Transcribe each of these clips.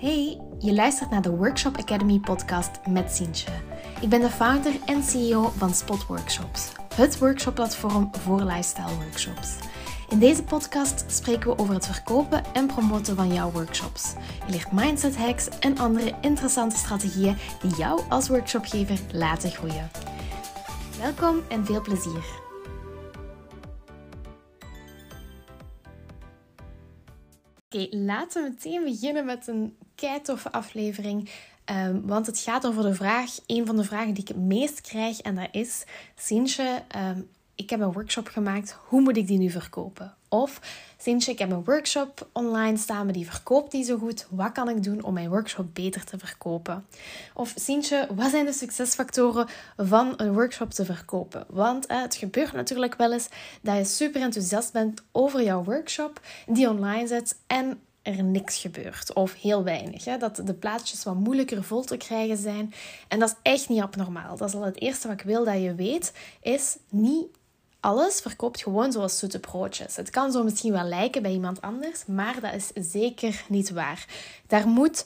Hey, je luistert naar de Workshop Academy podcast met Sientje. Ik ben de founder en CEO van Spot Workshops, het workshopplatform voor lifestyle workshops. In deze podcast spreken we over het verkopen en promoten van jouw workshops. Je leert mindset hacks en andere interessante strategieën die jou als workshopgever laten groeien. Welkom en veel plezier. Oké, laten we meteen beginnen met een keitoffe aflevering. Um, want het gaat over de vraag, een van de vragen die ik het meest krijg. En dat is, Sintje, um, ik heb een workshop gemaakt, hoe moet ik die nu verkopen? Of, Sintje, ik heb een workshop online staan, maar die verkoopt niet zo goed. Wat kan ik doen om mijn workshop beter te verkopen? Of, Sintje, wat zijn de succesfactoren van een workshop te verkopen? Want het gebeurt natuurlijk wel eens dat je super enthousiast bent over jouw workshop, die online zet en er niks gebeurt of heel weinig. Hè? Dat de plaatjes wat moeilijker vol te krijgen zijn. En dat is echt niet abnormaal. Dat is al het eerste wat ik wil dat je weet, is niet alles verkoopt gewoon zoals zoete broodjes. Het kan zo misschien wel lijken bij iemand anders, maar dat is zeker niet waar. Daar moet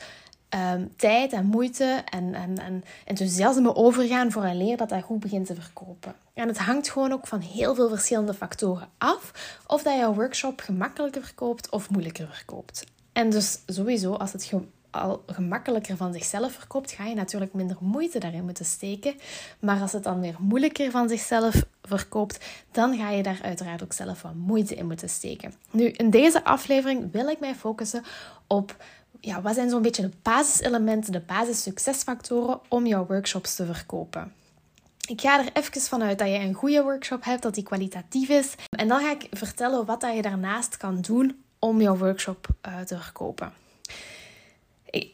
um, tijd en moeite en, en, en enthousiasme overgaan voor een leer dat dat goed begint te verkopen. En het hangt gewoon ook van heel veel verschillende factoren af of dat jouw workshop gemakkelijker verkoopt of moeilijker verkoopt. En dus sowieso, als het al gemakkelijker van zichzelf verkoopt, ga je natuurlijk minder moeite daarin moeten steken. Maar als het dan weer moeilijker van zichzelf verkoopt, dan ga je daar uiteraard ook zelf wat moeite in moeten steken. Nu, in deze aflevering wil ik mij focussen op ja, wat zijn zo'n beetje de basiselementen, de basissuccesfactoren om jouw workshops te verkopen. Ik ga er even vanuit dat je een goede workshop hebt, dat die kwalitatief is. En dan ga ik vertellen wat je daarnaast kan doen om jouw workshop uh, te verkopen.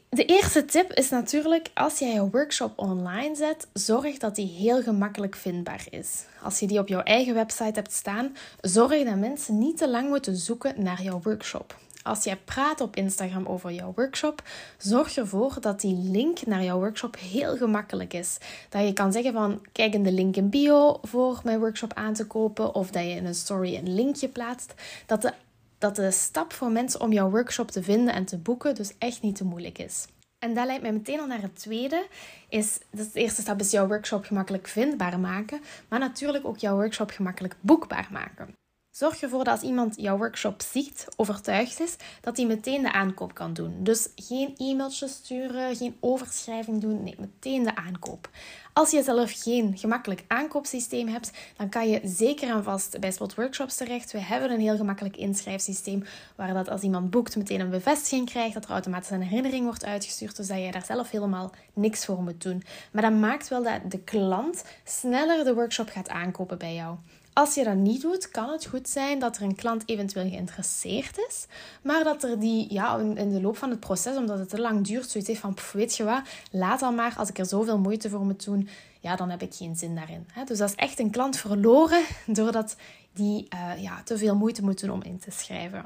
De eerste tip is natuurlijk, als jij je workshop online zet, zorg dat die heel gemakkelijk vindbaar is. Als je die op jouw eigen website hebt staan, zorg dat mensen niet te lang moeten zoeken naar jouw workshop. Als jij praat op Instagram over jouw workshop, zorg ervoor dat die link naar jouw workshop heel gemakkelijk is. Dat je kan zeggen van kijk in de link in bio voor mijn workshop aan te kopen of dat je in een story een linkje plaatst. Dat de dat de stap voor mensen om jouw workshop te vinden en te boeken dus echt niet te moeilijk is. En dat leidt mij meteen al naar het tweede. Is, dus de eerste stap is jouw workshop gemakkelijk vindbaar maken, maar natuurlijk ook jouw workshop gemakkelijk boekbaar maken. Zorg ervoor dat als iemand jouw workshop ziet, overtuigd is, dat hij meteen de aankoop kan doen. Dus geen e-mailtjes sturen, geen overschrijving doen, nee, meteen de aankoop. Als je zelf geen gemakkelijk aankoopsysteem hebt, dan kan je zeker en vast bij Spot Workshops terecht. We hebben een heel gemakkelijk inschrijfsysteem waar dat als iemand boekt meteen een bevestiging krijgt, dat er automatisch een herinnering wordt uitgestuurd, dus dat je daar zelf helemaal niks voor moet doen. Maar dat maakt wel dat de klant sneller de workshop gaat aankopen bij jou. Als je dat niet doet, kan het goed zijn dat er een klant eventueel geïnteresseerd is, maar dat er die ja, in de loop van het proces, omdat het te lang duurt, zoiets heeft van, weet je wat, laat dan maar, als ik er zoveel moeite voor moet doen, ja, dan heb ik geen zin daarin. Dus dat is echt een klant verloren, doordat die uh, ja, te veel moeite moet doen om in te schrijven.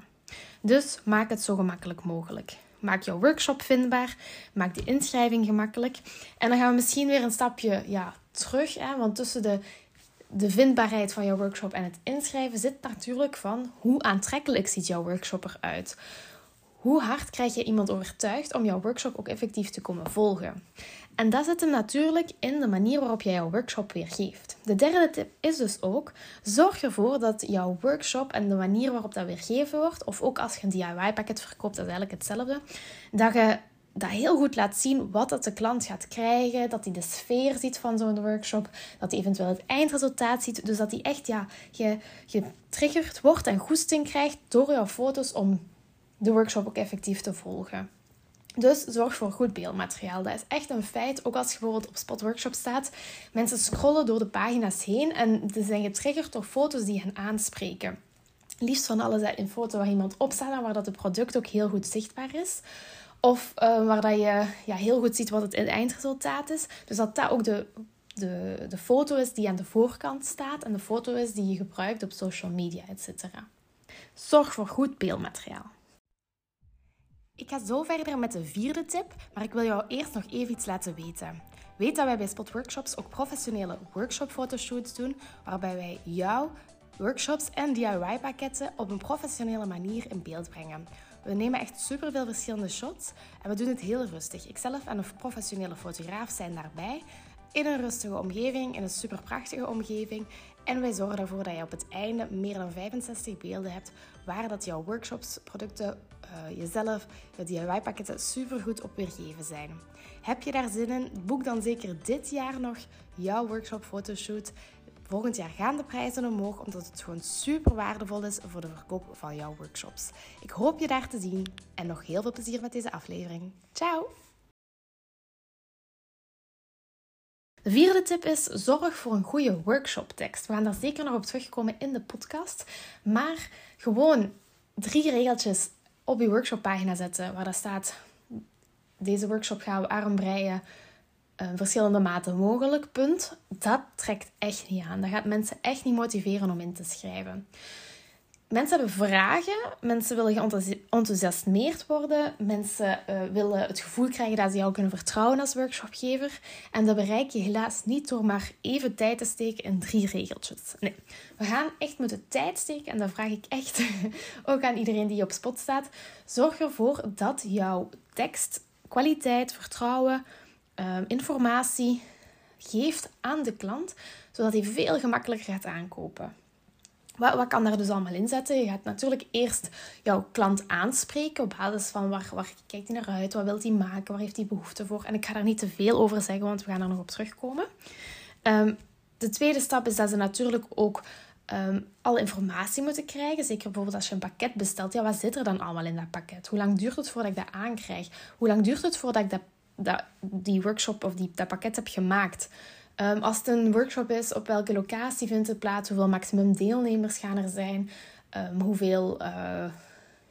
Dus maak het zo gemakkelijk mogelijk. Maak jouw workshop vindbaar. Maak de inschrijving gemakkelijk. En dan gaan we misschien weer een stapje ja, terug. Hè, want tussen de de vindbaarheid van jouw workshop en het inschrijven zit natuurlijk van hoe aantrekkelijk ziet jouw workshop eruit. Hoe hard krijg je iemand overtuigd om jouw workshop ook effectief te komen volgen? En dat zit hem natuurlijk in de manier waarop jij jouw workshop weergeeft. De derde tip is dus ook: zorg ervoor dat jouw workshop en de manier waarop dat weergegeven wordt, of ook als je een DIY-pakket verkoopt, dat is eigenlijk hetzelfde, dat je dat heel goed laat zien wat dat de klant gaat krijgen. Dat hij de sfeer ziet van zo'n workshop. Dat hij eventueel het eindresultaat ziet. Dus dat hij echt ja, getriggerd wordt en goesting krijgt door jouw foto's om de workshop ook effectief te volgen. Dus zorg voor goed beeldmateriaal. Dat is echt een feit. Ook als je bijvoorbeeld op Spot Workshop staat. Mensen scrollen door de pagina's heen en ze zijn getriggerd door foto's die hen aanspreken. Liefst van alles in foto waar iemand op staat en waar dat het product ook heel goed zichtbaar is. Of uh, waar dat je ja, heel goed ziet wat het eindresultaat is. Dus dat dat ook de, de, de foto is die aan de voorkant staat. En de foto is die je gebruikt op social media, etc. Zorg voor goed beeldmateriaal. Ik ga zo verder met de vierde tip, maar ik wil jou eerst nog even iets laten weten. Weet dat wij bij Spot Workshops ook professionele workshop-fotoshoots doen, waarbij wij jou workshops en DIY-pakketten op een professionele manier in beeld brengen. We nemen echt superveel verschillende shots en we doen het heel rustig. Ikzelf en een professionele fotograaf zijn daarbij in een rustige omgeving, in een super prachtige omgeving. En wij zorgen ervoor dat je op het einde meer dan 65 beelden hebt waar dat jouw workshops, producten, uh, jezelf, je DIY-pakketten super goed op weergeven zijn. Heb je daar zin in? Boek dan zeker dit jaar nog jouw workshop fotoshoot. Volgend jaar gaan de prijzen omhoog, omdat het gewoon super waardevol is voor de verkoop van jouw workshops. Ik hoop je daar te zien en nog heel veel plezier met deze aflevering. Ciao! De vierde tip is: zorg voor een goede workshoptekst. We gaan daar zeker nog op terugkomen in de podcast. Maar gewoon drie regeltjes op je workshoppagina zetten waar dat staat: deze workshop gaan we armbreien. Uh, verschillende maten mogelijk, punt. Dat trekt echt niet aan. Dat gaat mensen echt niet motiveren om in te schrijven. Mensen hebben vragen, mensen willen geenthousiasmeerd worden, mensen uh, willen het gevoel krijgen dat ze jou kunnen vertrouwen als workshopgever. En dat bereik je helaas niet door maar even tijd te steken in drie regeltjes. Nee, we gaan echt moeten tijd steken en dat vraag ik echt ook aan iedereen die op spot staat. Zorg ervoor dat jouw tekst kwaliteit, vertrouwen, uh, informatie geeft aan de klant, zodat hij veel gemakkelijker gaat aankopen. Wat, wat kan daar dus allemaal in zetten? Je gaat natuurlijk eerst jouw klant aanspreken op basis van waar, waar kijkt hij naar uit, wat wil hij maken, waar heeft hij behoefte voor. En ik ga daar niet te veel over zeggen, want we gaan er nog op terugkomen. Um, de tweede stap is dat ze natuurlijk ook um, alle informatie moeten krijgen. Zeker bijvoorbeeld als je een pakket bestelt. Ja, wat zit er dan allemaal in dat pakket? Hoe lang duurt het voordat ik dat aankrijg? Hoe lang duurt het voordat ik dat, dat, die workshop of die, dat pakket heb gemaakt? Um, als het een workshop is, op welke locatie vindt het plaats? Hoeveel maximum deelnemers gaan er zijn? Um, hoeveel, uh,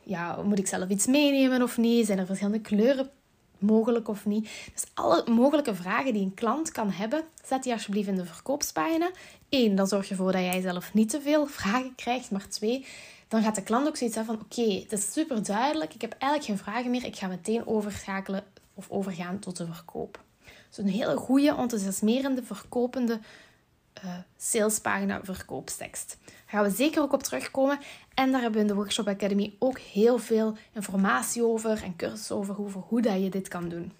ja, moet ik zelf iets meenemen of niet? Zijn er verschillende kleuren mogelijk of niet? Dus alle mogelijke vragen die een klant kan hebben, zet die alsjeblieft in de verkoopspagina. Eén, dan zorg je ervoor dat jij zelf niet te veel vragen krijgt. Maar twee, dan gaat de klant ook zoiets hebben van... Oké, het is super duidelijk. Ik heb eigenlijk geen vragen meer. Ik ga meteen overschakelen of overgaan tot de verkoop. Dus een hele goede, enthousiasmerende, verkopende uh, salespagina verkoopstekst. Daar gaan we zeker ook op terugkomen. En daar hebben we in de Workshop Academy ook heel veel informatie over en cursussen over, over hoe dat je dit kan doen.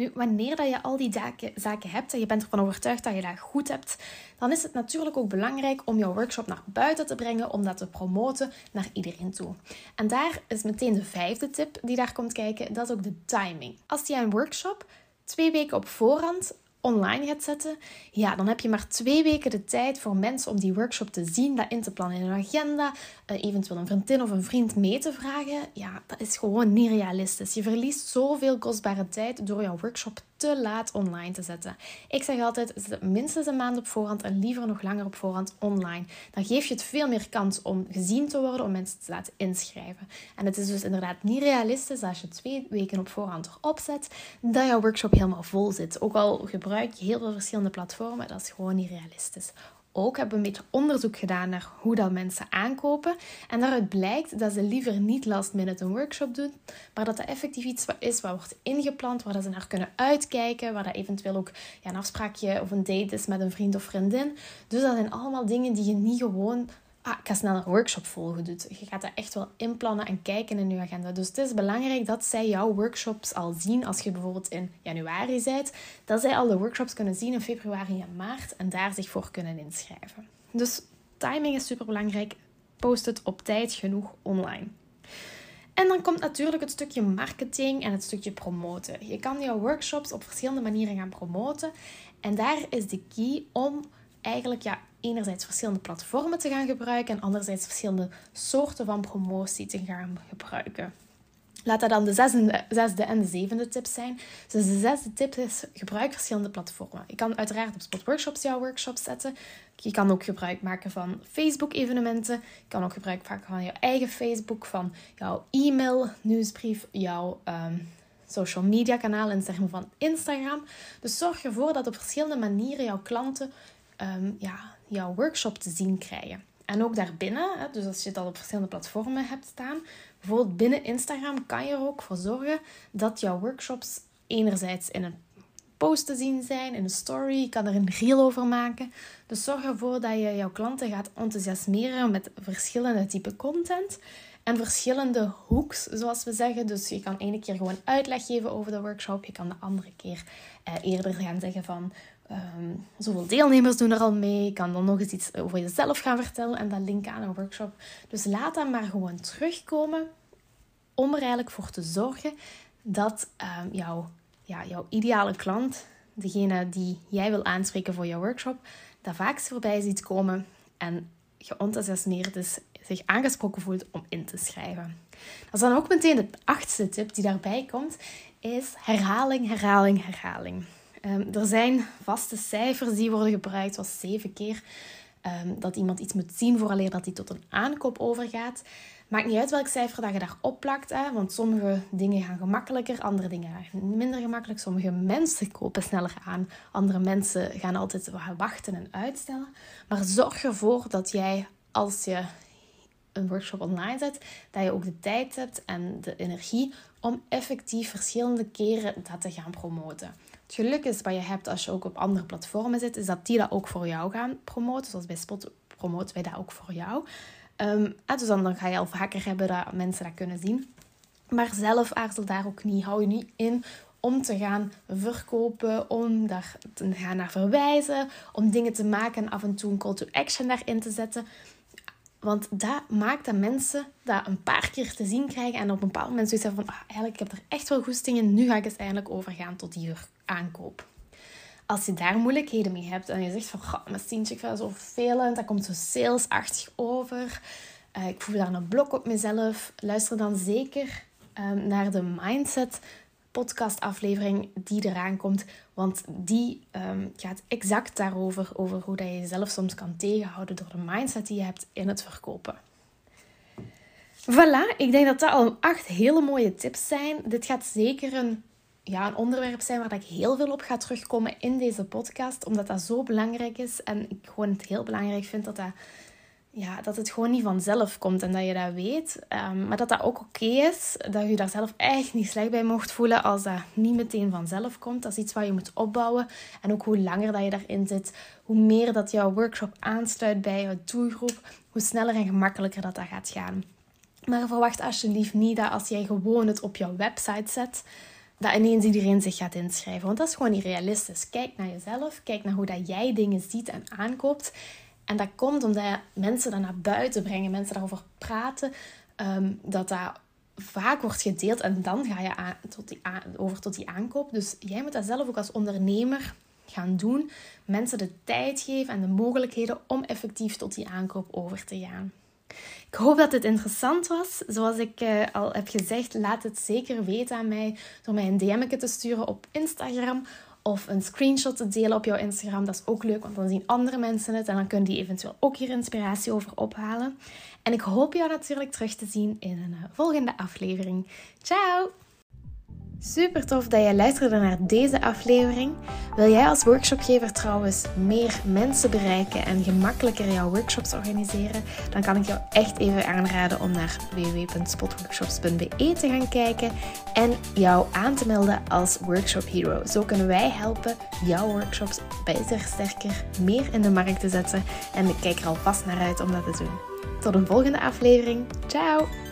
Nu, wanneer dat je al die zaken hebt en je bent ervan overtuigd dat je dat goed hebt, dan is het natuurlijk ook belangrijk om jouw workshop naar buiten te brengen, om dat te promoten naar iedereen toe. En daar is meteen de vijfde tip die daar komt kijken, dat is ook de timing. Als je een workshop twee weken op voorhand online gaat zetten, ja, dan heb je maar twee weken de tijd voor mensen om die workshop te zien, dat in te plannen in een agenda, uh, eventueel een vriendin of een vriend mee te vragen. Ja, dat is gewoon niet realistisch. Je verliest zoveel kostbare tijd door jouw workshop te laat online te zetten. Ik zeg altijd, zet minstens een maand op voorhand en liever nog langer op voorhand online. Dan geef je het veel meer kans om gezien te worden, om mensen te laten inschrijven. En het is dus inderdaad niet realistisch als je twee weken op voorhand erop zet, dat jouw workshop helemaal vol zit. Ook al gebruik je heel veel verschillende platformen, dat is gewoon niet realistisch ook hebben we een beetje onderzoek gedaan naar hoe dat mensen aankopen. En daaruit blijkt dat ze liever niet last minute een workshop doen, maar dat dat effectief iets is wat wordt ingepland, waar dat ze naar kunnen uitkijken, waar dat eventueel ook ja, een afspraakje of een date is met een vriend of vriendin. Dus dat zijn allemaal dingen die je niet gewoon ah, ik ga snel een workshop volgen doet. Je gaat dat echt wel inplannen en kijken in je agenda. Dus het is belangrijk dat zij jouw workshops al zien. Als je bijvoorbeeld in januari bent, dat zij al de workshops kunnen zien in februari en maart en daar zich voor kunnen inschrijven. Dus timing is super belangrijk. Post het op tijd genoeg online. En dan komt natuurlijk het stukje marketing en het stukje promoten. Je kan jouw workshops op verschillende manieren gaan promoten. En daar is de key om eigenlijk ja, enerzijds verschillende platformen te gaan gebruiken en anderzijds verschillende soorten van promotie te gaan gebruiken. Laat dat dan de zesde, zesde en de zevende tip zijn. Dus de zesde tip is gebruik verschillende platformen. Je kan uiteraard op Spot Workshops jouw workshops zetten. Je kan ook gebruik maken van Facebook evenementen. Je kan ook gebruik maken van jouw eigen Facebook, van jouw e-mail, nieuwsbrief, jouw ehm, social media kanaal in termen van Instagram. Dus zorg ervoor dat op verschillende manieren jouw klanten um, ja, jouw workshop te zien krijgen. En ook daarbinnen, dus als je het op verschillende platformen hebt staan, bijvoorbeeld binnen Instagram kan je er ook voor zorgen dat jouw workshops enerzijds in een post te zien zijn, in een story. Je kan er een reel over maken. Dus zorg ervoor dat je jouw klanten gaat enthousiasmeren met verschillende type content. En verschillende hoeks, zoals we zeggen. Dus je kan ene keer gewoon uitleg geven over de workshop. Je kan de andere keer eh, eerder gaan zeggen van... Um, zoveel deelnemers doen er al mee. Je kan dan nog eens iets over jezelf gaan vertellen en dat linken aan een workshop. Dus laat dat maar gewoon terugkomen om er eigenlijk voor te zorgen dat um, jouw, ja, jouw ideale klant, degene die jij wil aanspreken voor jouw workshop, dat vaakst voorbij ziet komen en geënthousiasmeerd is, zich aangesproken voelt om in te schrijven. Dat is dan ook meteen de achtste tip die daarbij komt, is herhaling, herhaling, herhaling. Um, er zijn vaste cijfers die worden gebruikt, zoals zeven keer um, dat iemand iets moet zien vooraleer dat hij tot een aankoop overgaat. Maakt niet uit welk cijfer dat je daarop plakt, hè, want sommige dingen gaan gemakkelijker, andere dingen gaan minder gemakkelijk. Sommige mensen kopen sneller aan, andere mensen gaan altijd wachten en uitstellen. Maar zorg ervoor dat jij, als je een workshop online zet, dat je ook de tijd hebt en de energie om effectief verschillende keren dat te gaan promoten. Het geluk is wat je hebt als je ook op andere platformen zit, is dat die dat ook voor jou gaan promoten. Zoals bij Spot promoten wij dat ook voor jou. Um, dus dan, ga je al vaker hebben dat mensen dat kunnen zien. Maar zelf aarzel daar ook niet. Hou je niet in om te gaan verkopen, om daar te gaan naar verwijzen, om dingen te maken en af en toe een call to action daarin te zetten. Want dat maakt dat mensen dat een paar keer te zien krijgen en op een bepaald moment zoiets hebben van ah, eigenlijk ik heb er echt wel goesting in, nu ga ik eens eindelijk overgaan tot die aankoop. Als je daar moeilijkheden mee hebt en je zegt van goh, mijn Sientje, ik vind dat zo vervelend, dat komt zo salesachtig over, uh, ik voel daar een blok op mezelf, luister dan zeker um, naar de Mindset podcastaflevering die eraan komt. Want die um, gaat exact daarover, over hoe dat je jezelf soms kan tegenhouden door de mindset die je hebt in het verkopen. Voilà, ik denk dat dat al acht hele mooie tips zijn. Dit gaat zeker een, ja, een onderwerp zijn waar ik heel veel op ga terugkomen in deze podcast, omdat dat zo belangrijk is. En ik gewoon het heel belangrijk vind dat dat ja, dat het gewoon niet vanzelf komt en dat je dat weet. Um, maar dat dat ook oké is. Dat je daar zelf echt niet slecht bij mocht voelen als dat niet meteen vanzelf komt. Dat is iets wat je moet opbouwen. En ook hoe langer dat je daarin zit, hoe meer dat jouw workshop aansluit bij jouw doelgroep, hoe sneller en gemakkelijker dat dat gaat gaan. Maar verwacht alsjeblieft niet dat als jij gewoon het op jouw website zet, dat ineens iedereen zich gaat inschrijven. Want dat is gewoon niet realistisch. Kijk naar jezelf, kijk naar hoe dat jij dingen ziet en aankoopt. En dat komt omdat mensen dat naar buiten brengen, mensen daarover praten, um, dat dat vaak wordt gedeeld en dan ga je aan, tot die over tot die aankoop. Dus jij moet dat zelf ook als ondernemer gaan doen. Mensen de tijd geven en de mogelijkheden om effectief tot die aankoop over te gaan. Ik hoop dat dit interessant was. Zoals ik uh, al heb gezegd, laat het zeker weten aan mij door mij een DM te sturen op Instagram of een screenshot te delen op jouw Instagram. Dat is ook leuk, want dan zien andere mensen het en dan kunnen die eventueel ook hier inspiratie over ophalen. En ik hoop jou natuurlijk terug te zien in een eh, volgende aflevering. Ciao! Super tof dat jij luisterde naar deze aflevering. Wil jij als workshopgever trouwens meer mensen bereiken en gemakkelijker jouw workshops organiseren? Dan kan ik jou echt even aanraden om naar www.spotworkshops.be te gaan kijken en jou aan te melden als Workshop Hero. Zo kunnen wij helpen jouw workshops beter, sterker, meer in de markt te zetten. En ik kijk er alvast naar uit om dat te doen. Tot een volgende aflevering. Ciao!